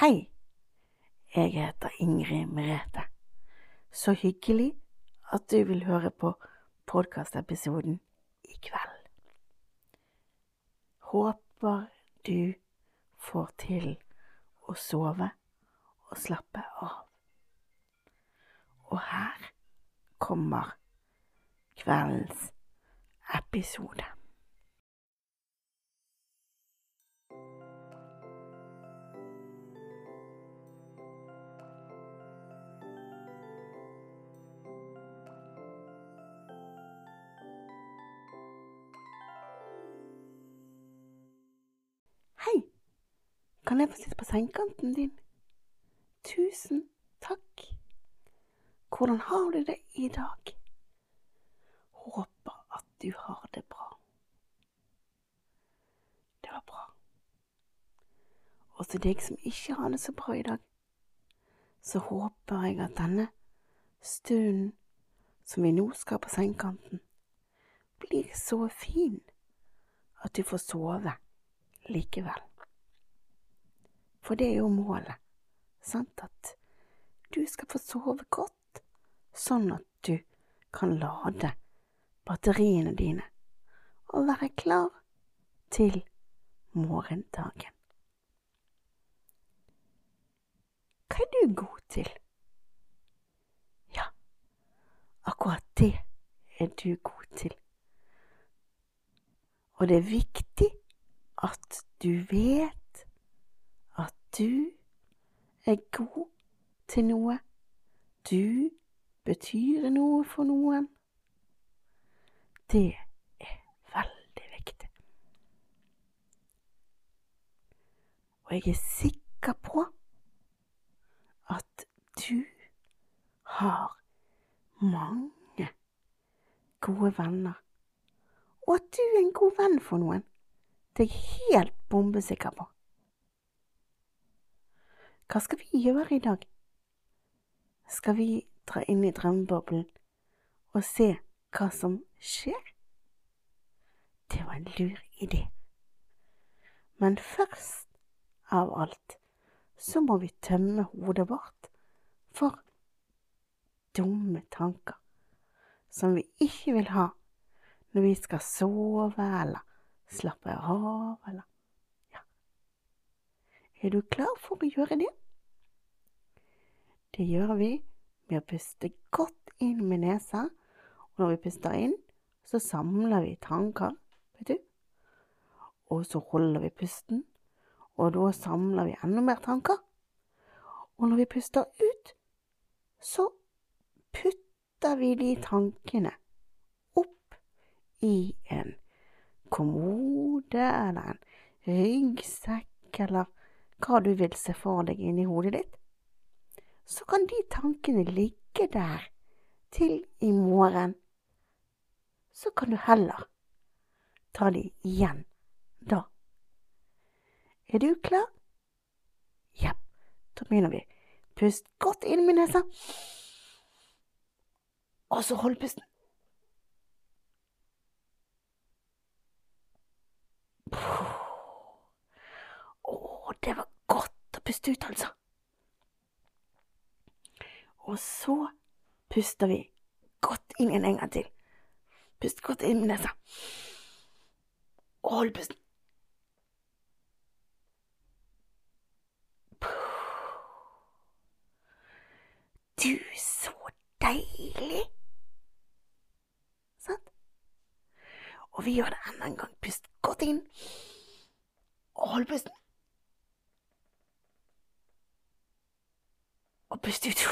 Hei, jeg heter Ingrid Merete. Så hyggelig at du vil høre på podkastepisoden i kveld. Håper du får til å sove og slappe av. Og her kommer kveldens episode. Kan jeg få sitte på sengekanten din? Tusen takk. Hvordan har du det i dag? Håper at du har det bra. Det var bra. Og til deg som ikke har det så bra i dag, så håper jeg at denne stunden som vi nå skal på sengekanten, blir så fin at du får sove likevel. For det er jo målet, sant, at du skal få sove godt, sånn at du kan lade batteriene dine og være klar til morgendagen. Hva er du god til? Ja, akkurat det er du god til. Og det er viktig at du vet du er god til noe. Du betyr noe for noen. Det er veldig viktig. Og jeg er sikker på at du har mange gode venner, og at du er en god venn for noen. Det er jeg helt bombesikker på. Hva skal vi gjøre i dag? Skal vi dra inn i drømmeboblen og se hva som skjer? Det var en lur idé. Men først av alt så må vi tømme hodet vårt for dumme tanker som vi ikke vil ha når vi skal sove eller slappe av, eller. Er du klar for å gjøre det? Det gjør vi med å puste godt inn med nesa, og når vi puster inn, så samler vi tanker, vet du, og så holder vi pusten, og da samler vi enda mer tanker, og når vi puster ut, så putter vi de tankene opp i en kommode eller en ryggsekk eller hva du vil se for deg inni hodet ditt, så kan de tankene ligge der til i morgen. Så kan du heller ta de igjen da. Er du klar? Ja, da begynner vi. Pust godt inn med nesa, og så hold pusten. Det var godt å puste ut, altså. Og så puster vi godt inn igjen en gang til. Pust godt inn med nesa. Og hold pusten. Du, så deilig! Sant? Og vi gjør det enda en gang. Pust godt inn, og hold pusten. Og pust ut.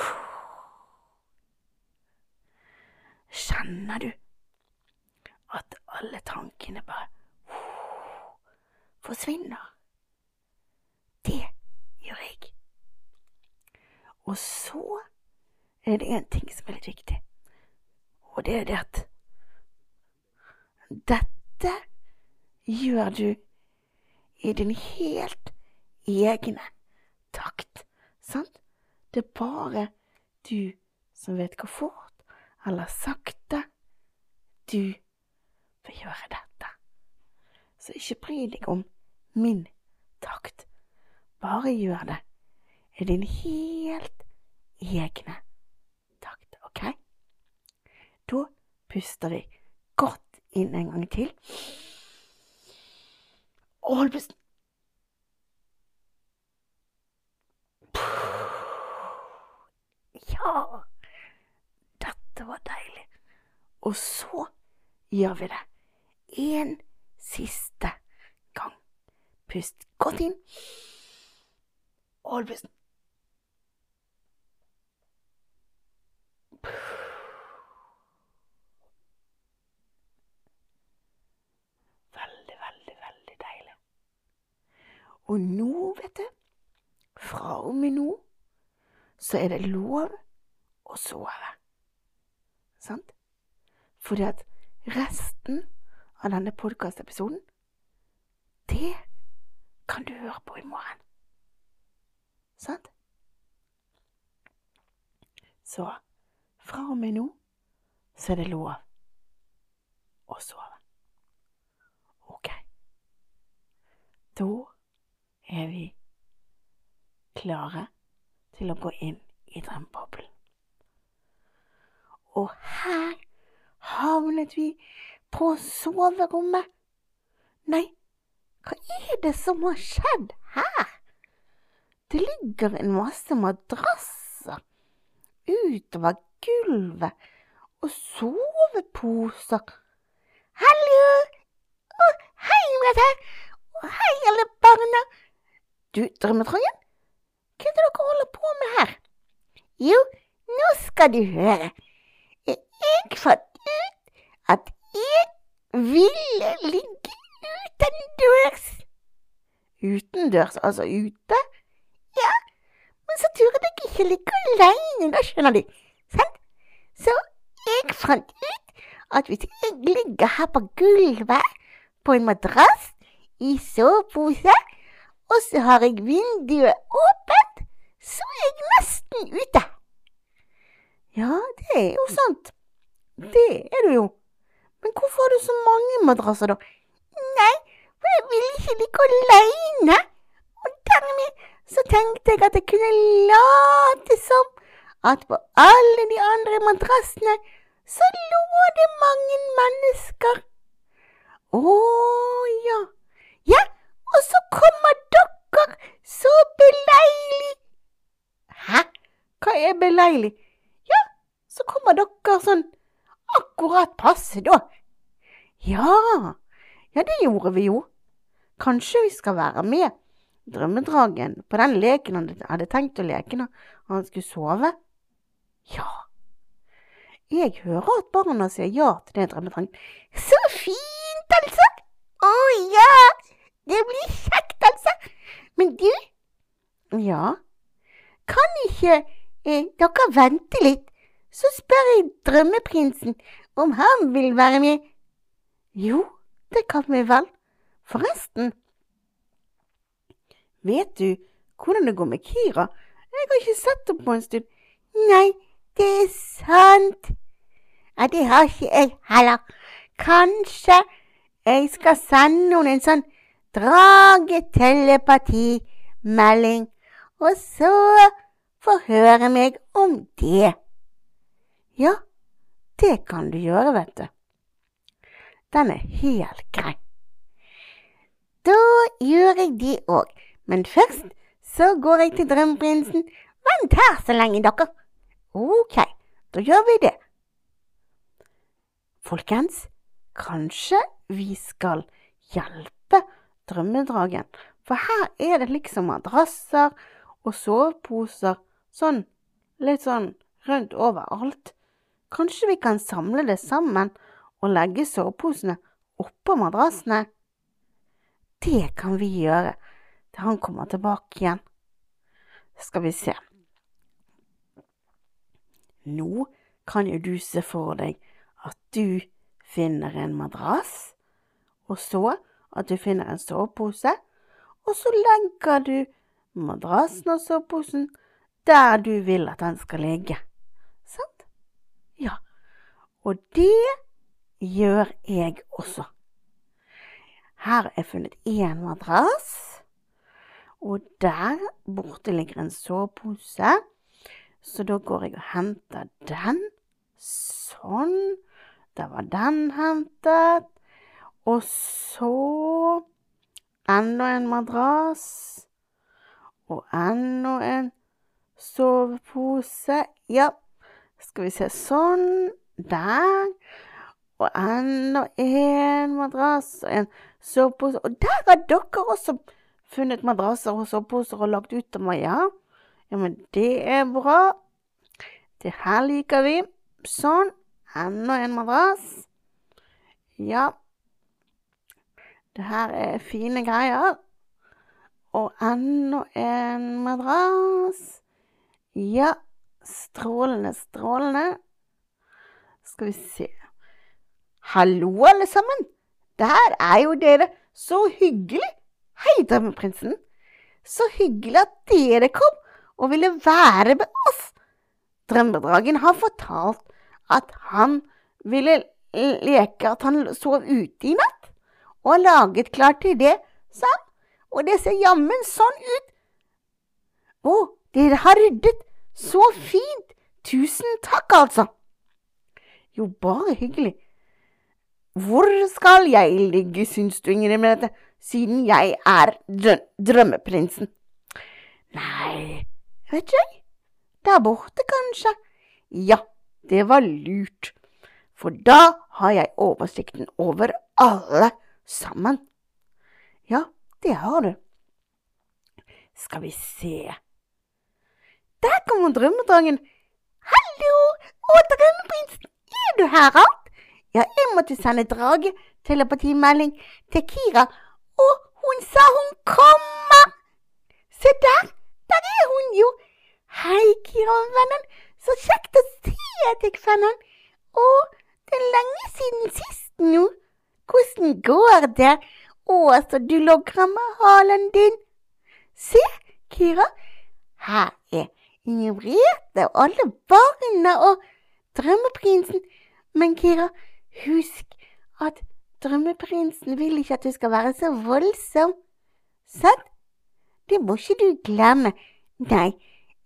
Kjenner du at alle tankene bare forsvinner? Det gjør jeg. Og så er det en ting som er litt viktig, og det er det at dette gjør du i din helt egne takt, sant? Det er bare du som vet hvor fort eller sakte du vil gjøre dette. Så ikke bry deg om min takt, bare gjør det i din helt egne takt, ok? Da puster vi godt inn en gang til. Og hold pusten. Ja, dette var deilig. Og så gjør vi det en siste gang. Pust godt inn. Hold pusten. Veldig, veldig, veldig deilig. Og nå, vet du, fra og med nå, så er det lov å sove. Sant? Fordi at resten av denne podkastepisoden, det kan du høre på i morgen. Sant? Så fra og med nå så er det lov å sove. Ok. Da er vi klare til å gå inn i drømmeboblen. Og her havnet vi på soverommet. Nei, hva er det som har skjedd her? Det ligger en masse madrasser utover gulvet og soveposer. Hallo! Å, hei, Mette! Og hei, alle barna! Du, Drømmetrangen, hva er det dere holder på med her? Jo, nå skal du høre. Jeg fant ut at jeg ville ligge utendørs. Utendørs, altså ute? Ja, men så turde jeg ikke ligge alene, da skjønner du. Sant? Så jeg fant ut at hvis jeg ligger her på gulvet på en madrass i sovepose, og så har jeg vinduet åpent, så er jeg nesten ute. Ja, det er jo sant. Det er du jo. Men hvorfor har du så mange madrasser, da? Nei, for jeg vil ikke ligge alene. Og dermed så tenkte jeg at jeg kunne late som at på alle de andre madrassene så lå det mange mennesker. Å ja. Ja, og så kommer dere så beleilig. Hæ? Hva er beleilig? Ja, så kommer dere sånn akkurat passe, da. Ja, ja, det gjorde vi jo. Kanskje vi skal være med Drømmedragen på den leken han hadde tenkt å leke når han skulle sove? Ja. Jeg hører at barna sier ja til det, Drømmedragen. Så fint, altså! Å ja! Det blir kjekt, altså. Men du, ja, kan ikke eh, dere vente litt, så spør jeg drømmeprinsen om han vil være med. Jo, det kan vi vel. Forresten, vet du hvordan det går med Kira? Jeg har ikke sett henne på en stund. Nei, det er sant. Ja, det har ikke jeg heller. Kanskje jeg skal sende henne en sånn dragetelepatimelding, og så få høre meg om det. Ja, det kan du gjøre, vet du. Den er helt grei. Da gjør jeg det òg, men først så går jeg til Drømmeprinsen. Vent her så lenge, dere. Ok, da gjør vi det. Folkens, kanskje vi skal hjelpe drømmedragen, for her er det liksom madrasser og soveposer sånn litt sånn rundt overalt. Kanskje vi kan samle det sammen og legge soveposene oppå madrassene? Det kan vi gjøre til han kommer tilbake igjen. Skal vi se. Nå kan jo du se for deg at du finner en madrass, og så at du finner en sovepose, og så legger du madrassen og soveposen der du vil at den skal ligge. Og det gjør jeg også. Her jeg funnet én madrass, Og der borte ligger en sovepose, så da går jeg og henter den. Sånn. Der var den hentet. Og så enda en madrass. Og enda en sovepose. Ja, skal vi se. Sånn. Der. Og enda en madrass og en sovepose. Og der har dere også funnet madrasser og soveposer og lagt ut av meg, ja. Ja, men det er bra. Det her liker vi. Sånn. Enda en madrass. Ja. Det her er fine greier. Og enda en madrass. Ja. Strålende, strålende. Skal vi se. Hallo, alle sammen. Der er jo dere. Så hyggelig. Hei, Drømmeprinsen. Så hyggelig at dere kom og ville være med oss. Drømmedragen har fortalt at han ville leke at han sov ute i natt, og laget klart til det, sa han. Og det ser jammen sånn ut. Å, dere har ryddet. Så fint. Tusen takk, altså. Jo, bare hyggelig. Hvor skal jeg ligge, syns du, Ingrid, med dette, siden jeg er drø drømmeprinsen? Nei, vet ikke jeg. Der borte, kanskje. Ja, det var lurt, for da har jeg oversikten over alle sammen. Ja, det har du. Skal vi se. Der kommer drømmedrangen. Hallo, og drømmeprinsen, er du her alt? Ja, jeg måtte sende dragetelepatimelding til Kira, og hun sa hun kommer. Se der, der er hun jo. Hei, Kira, vennen. Så kjekt å se deg, vennen. Å, det er lenge siden sist nå. Hvordan går det? Å, så du logrer med halen din. Se, Kira, her er Ingebrigte og alle barna og drømmeprinsen. Men Kira, Husk at drømmeprinsen vil ikke at du skal være så voldsom. Sant? Det må ikke du glemme. Nei,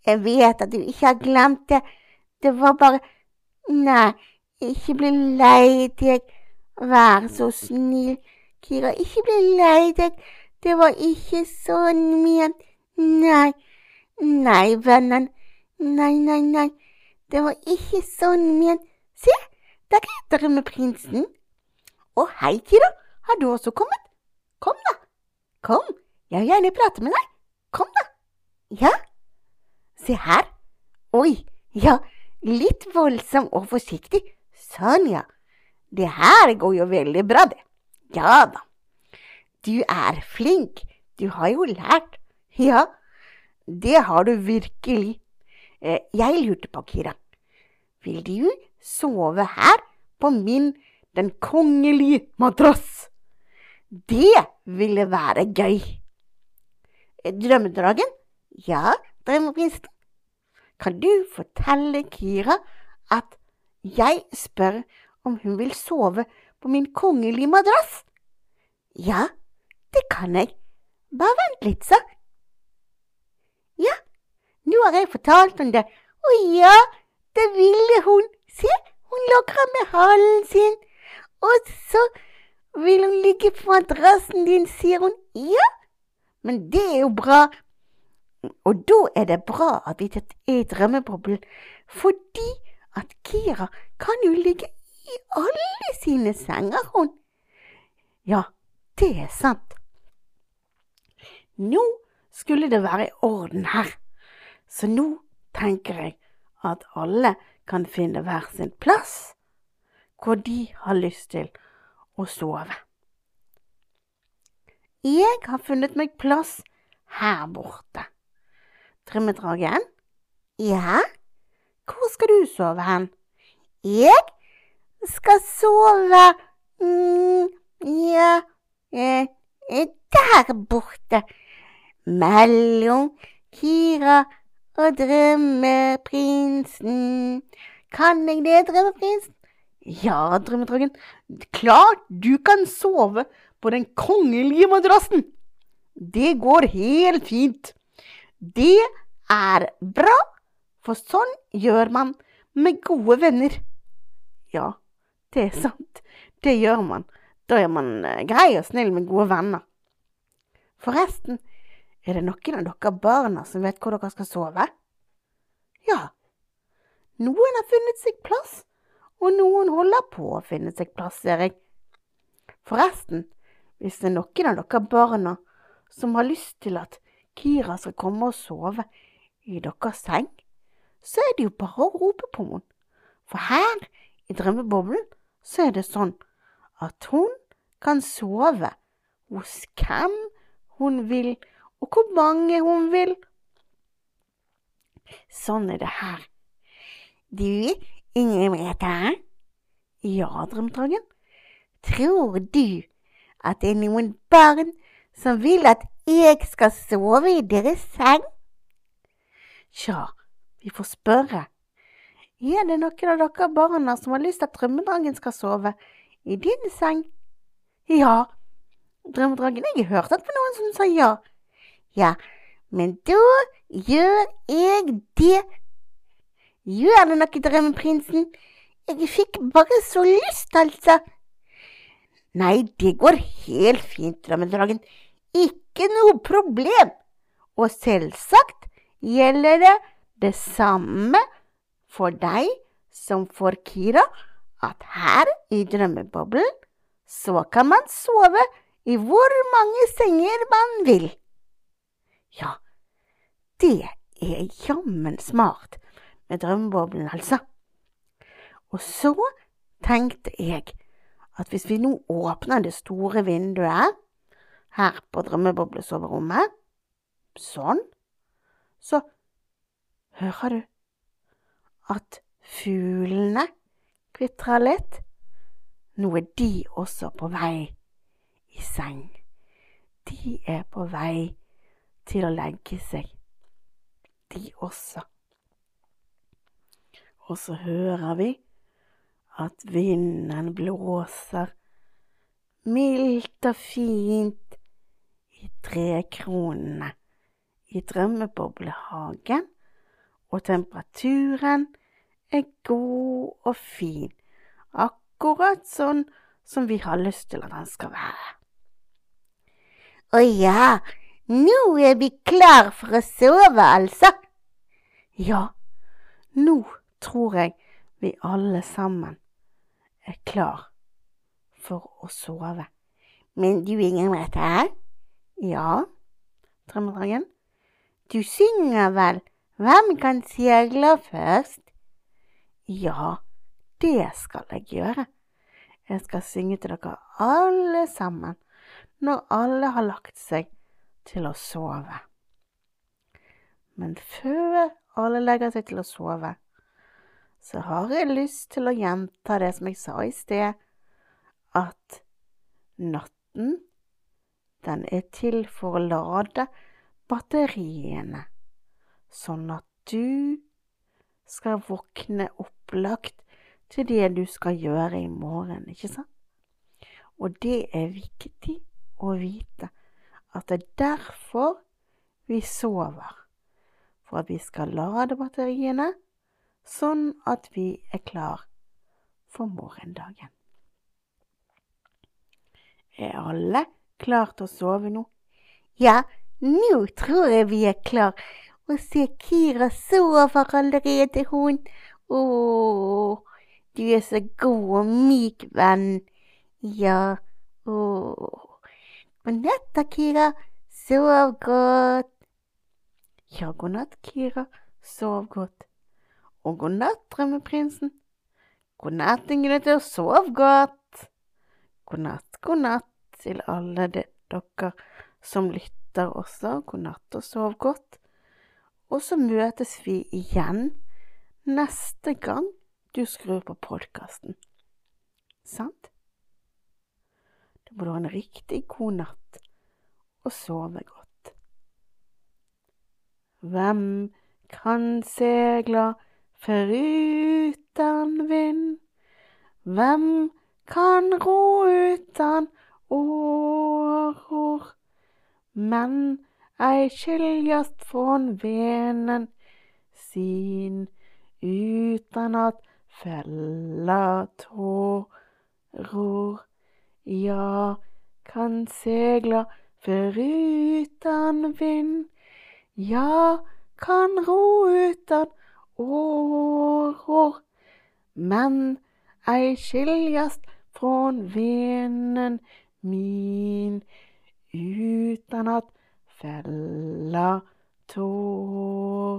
jeg vet at du ikke har glemt det. Det var bare Nei, ikke bli lei deg. Vær så snill, Kira, ikke bli lei deg. Det var ikke sånn ment. Nei, nei, vennen. Nei, nei, nei. Det var ikke sånn ment. Se, der er drømmeprinsen. Og hei, Kira, har du også kommet? Kom, da. Kom, jeg vil gjerne prate med deg. Kom, da. Ja, se her. Oi, ja, litt voldsom og forsiktig. Sånn, ja. Det her går jo veldig bra, det. Ja da. Du er flink. Du har jo lært. Ja, det har du virkelig. Eh, jeg lurte på, Kira. Vil du sove her på min Den kongelige madrass. Det ville være gøy. Drømmedragen? Ja, drømmeprinsen. Kan du fortelle Kira at jeg spør om hun vil sove på min kongelige madrass? Ja, det kan jeg. Bare vent litt, så. Ja, nå har jeg fortalt om det. Å ja, det ville hun. Se, hun logrer med halen sin. Og så vil hun ligge på madrassen din, sier hun. Ja, men det er jo bra. Og da er det bra at vi er i drømmeboblen, fordi at Kira kan jo ligge i alle sine senger, hun. Ja, det er sant. Nå skulle det være i orden her, så nå tenker jeg at alle kan finne hver sin plass hvor de har lyst til å sove. Jeg har funnet meg plass her borte. Trimmedragen? Ja, hvor skal du sove hen? Jeg skal sove mm, ja, eh, der borte, mellom Kira og drømmeprinsen. Kan jeg det, drømmeprinsen? Ja, drømmedragen. Klart du kan sove på den kongelige madrassen. det går helt fint. Det er bra, for sånn gjør man med gode venner. Ja, det er sant, det gjør man. Da er man eh, grei og snill med gode venner. Forresten, er det noen av dere barna som vet hvor dere skal sove? Ja, noen har funnet seg plass, og noen holder på å finne seg plass, jeg. Forresten, hvis det er noen av dere barna som har lyst til at Kira skal komme og sove i deres seng, så er det jo bare å rope på henne. For her i drømmeboblen så er det sånn at hun kan sove hos hvem hun vil, og hvor mange hun vil. Sånn er det her. Du, Ingrid? Ja, Drømmedragen? Tror du at det er noen barn som vil at jeg skal sove i deres seng? Tja, vi får spørre. Er det noen av dere barna som har lyst til at drømmedragen skal sove i din seng? Ja, drømmedragen, jeg har hørt at det var noen som sa ja. Ja, men da gjør jeg det. Gjør det noe, drømmeprinsen? Jeg fikk bare så lyst, altså. Nei, det går helt fint, drømmedragen. Ikke noe problem. Og selvsagt gjelder det det samme for deg som for Kira, at her i drømmeboblen så kan man sove i hvor mange senger man vil. Ja, det er jammen smart med drømmeboblen, altså. Og så tenkte jeg at hvis vi nå åpner det store vinduet her på drømmeboblesoverommet, sånn, så hører du at fuglene kvitrer litt. Nå er de også på vei i seng. De er på vei til å legge seg, de også. Og så hører vi at vinden blåser mildt og fint i trekronene i drømmeboblehagen, og temperaturen er god og fin, akkurat sånn som vi har lyst til at den skal være. Å ja, nå er vi klar for å sove, altså. Ja, nå tror jeg vi alle sammen er klar for å sove. Men du, Inger Merete? Ja, Drømmedragen? Du synger vel Hvem kan seile først? Ja, det skal jeg gjøre. Jeg skal synge til dere alle sammen når alle har lagt seg til å sove. Men før alle legger seg til å sove, så har jeg lyst til å gjenta det som jeg sa i sted, at natten, den er til for å lade batteriene, sånn at du skal våkne opplagt til det du skal gjøre i morgen, ikke sant? Og det er viktig å vite at det er derfor vi sover, for at vi skal lade batteriene, sånn at vi er klar for morgendagen. Er alle klar til å sove nå? Ja, nå tror jeg vi er klar og se, Kira sover allerede, hun. Å, du er så god og myk, venn. Ja, å. God natt da, Kira. Sov godt. Ja, god natt, Kira. Sov godt. Og god natt, drømmeprinsen. God natt, Ingrid, og sov godt. God natt, god natt til alle dere som lytter også. God natt og sov godt. Og så møtes vi igjen neste gang du skrur på podkasten. Sant? Da må du ha en riktig god natt og sove godt. Hvem kan segla foruten vind? Hvem kan ro uten åror? men ei skiljast från venen sin utan at fella tårar. Jag kan segla förutan vind, jag kan ro utan åror, men ei skiljast från vinden min utan att fella tårar.